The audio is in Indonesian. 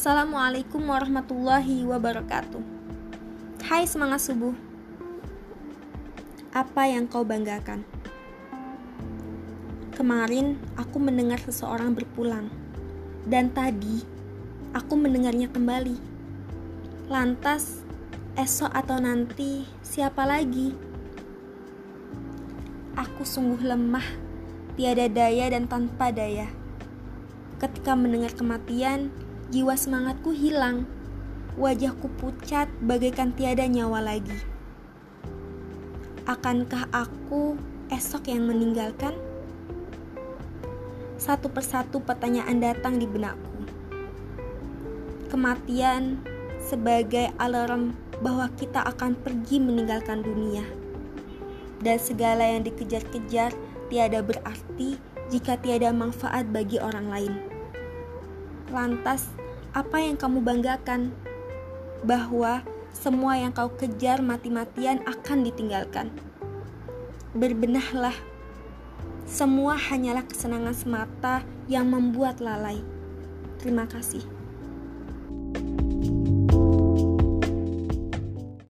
Assalamualaikum warahmatullahi wabarakatuh. Hai semangat subuh. Apa yang kau banggakan? Kemarin aku mendengar seseorang berpulang, dan tadi aku mendengarnya kembali. Lantas, esok atau nanti siapa lagi? Aku sungguh lemah, tiada daya dan tanpa daya. Ketika mendengar kematian, jiwa semangatku hilang. Wajahku pucat bagaikan tiada nyawa lagi. Akankah aku esok yang meninggalkan? Satu persatu pertanyaan datang di benakku. Kematian sebagai alarm bahwa kita akan pergi meninggalkan dunia. Dan segala yang dikejar-kejar tiada berarti jika tiada manfaat bagi orang lain. Lantas, apa yang kamu banggakan? Bahwa semua yang kau kejar mati-matian akan ditinggalkan. Berbenahlah semua hanyalah kesenangan semata yang membuat lalai. Terima kasih.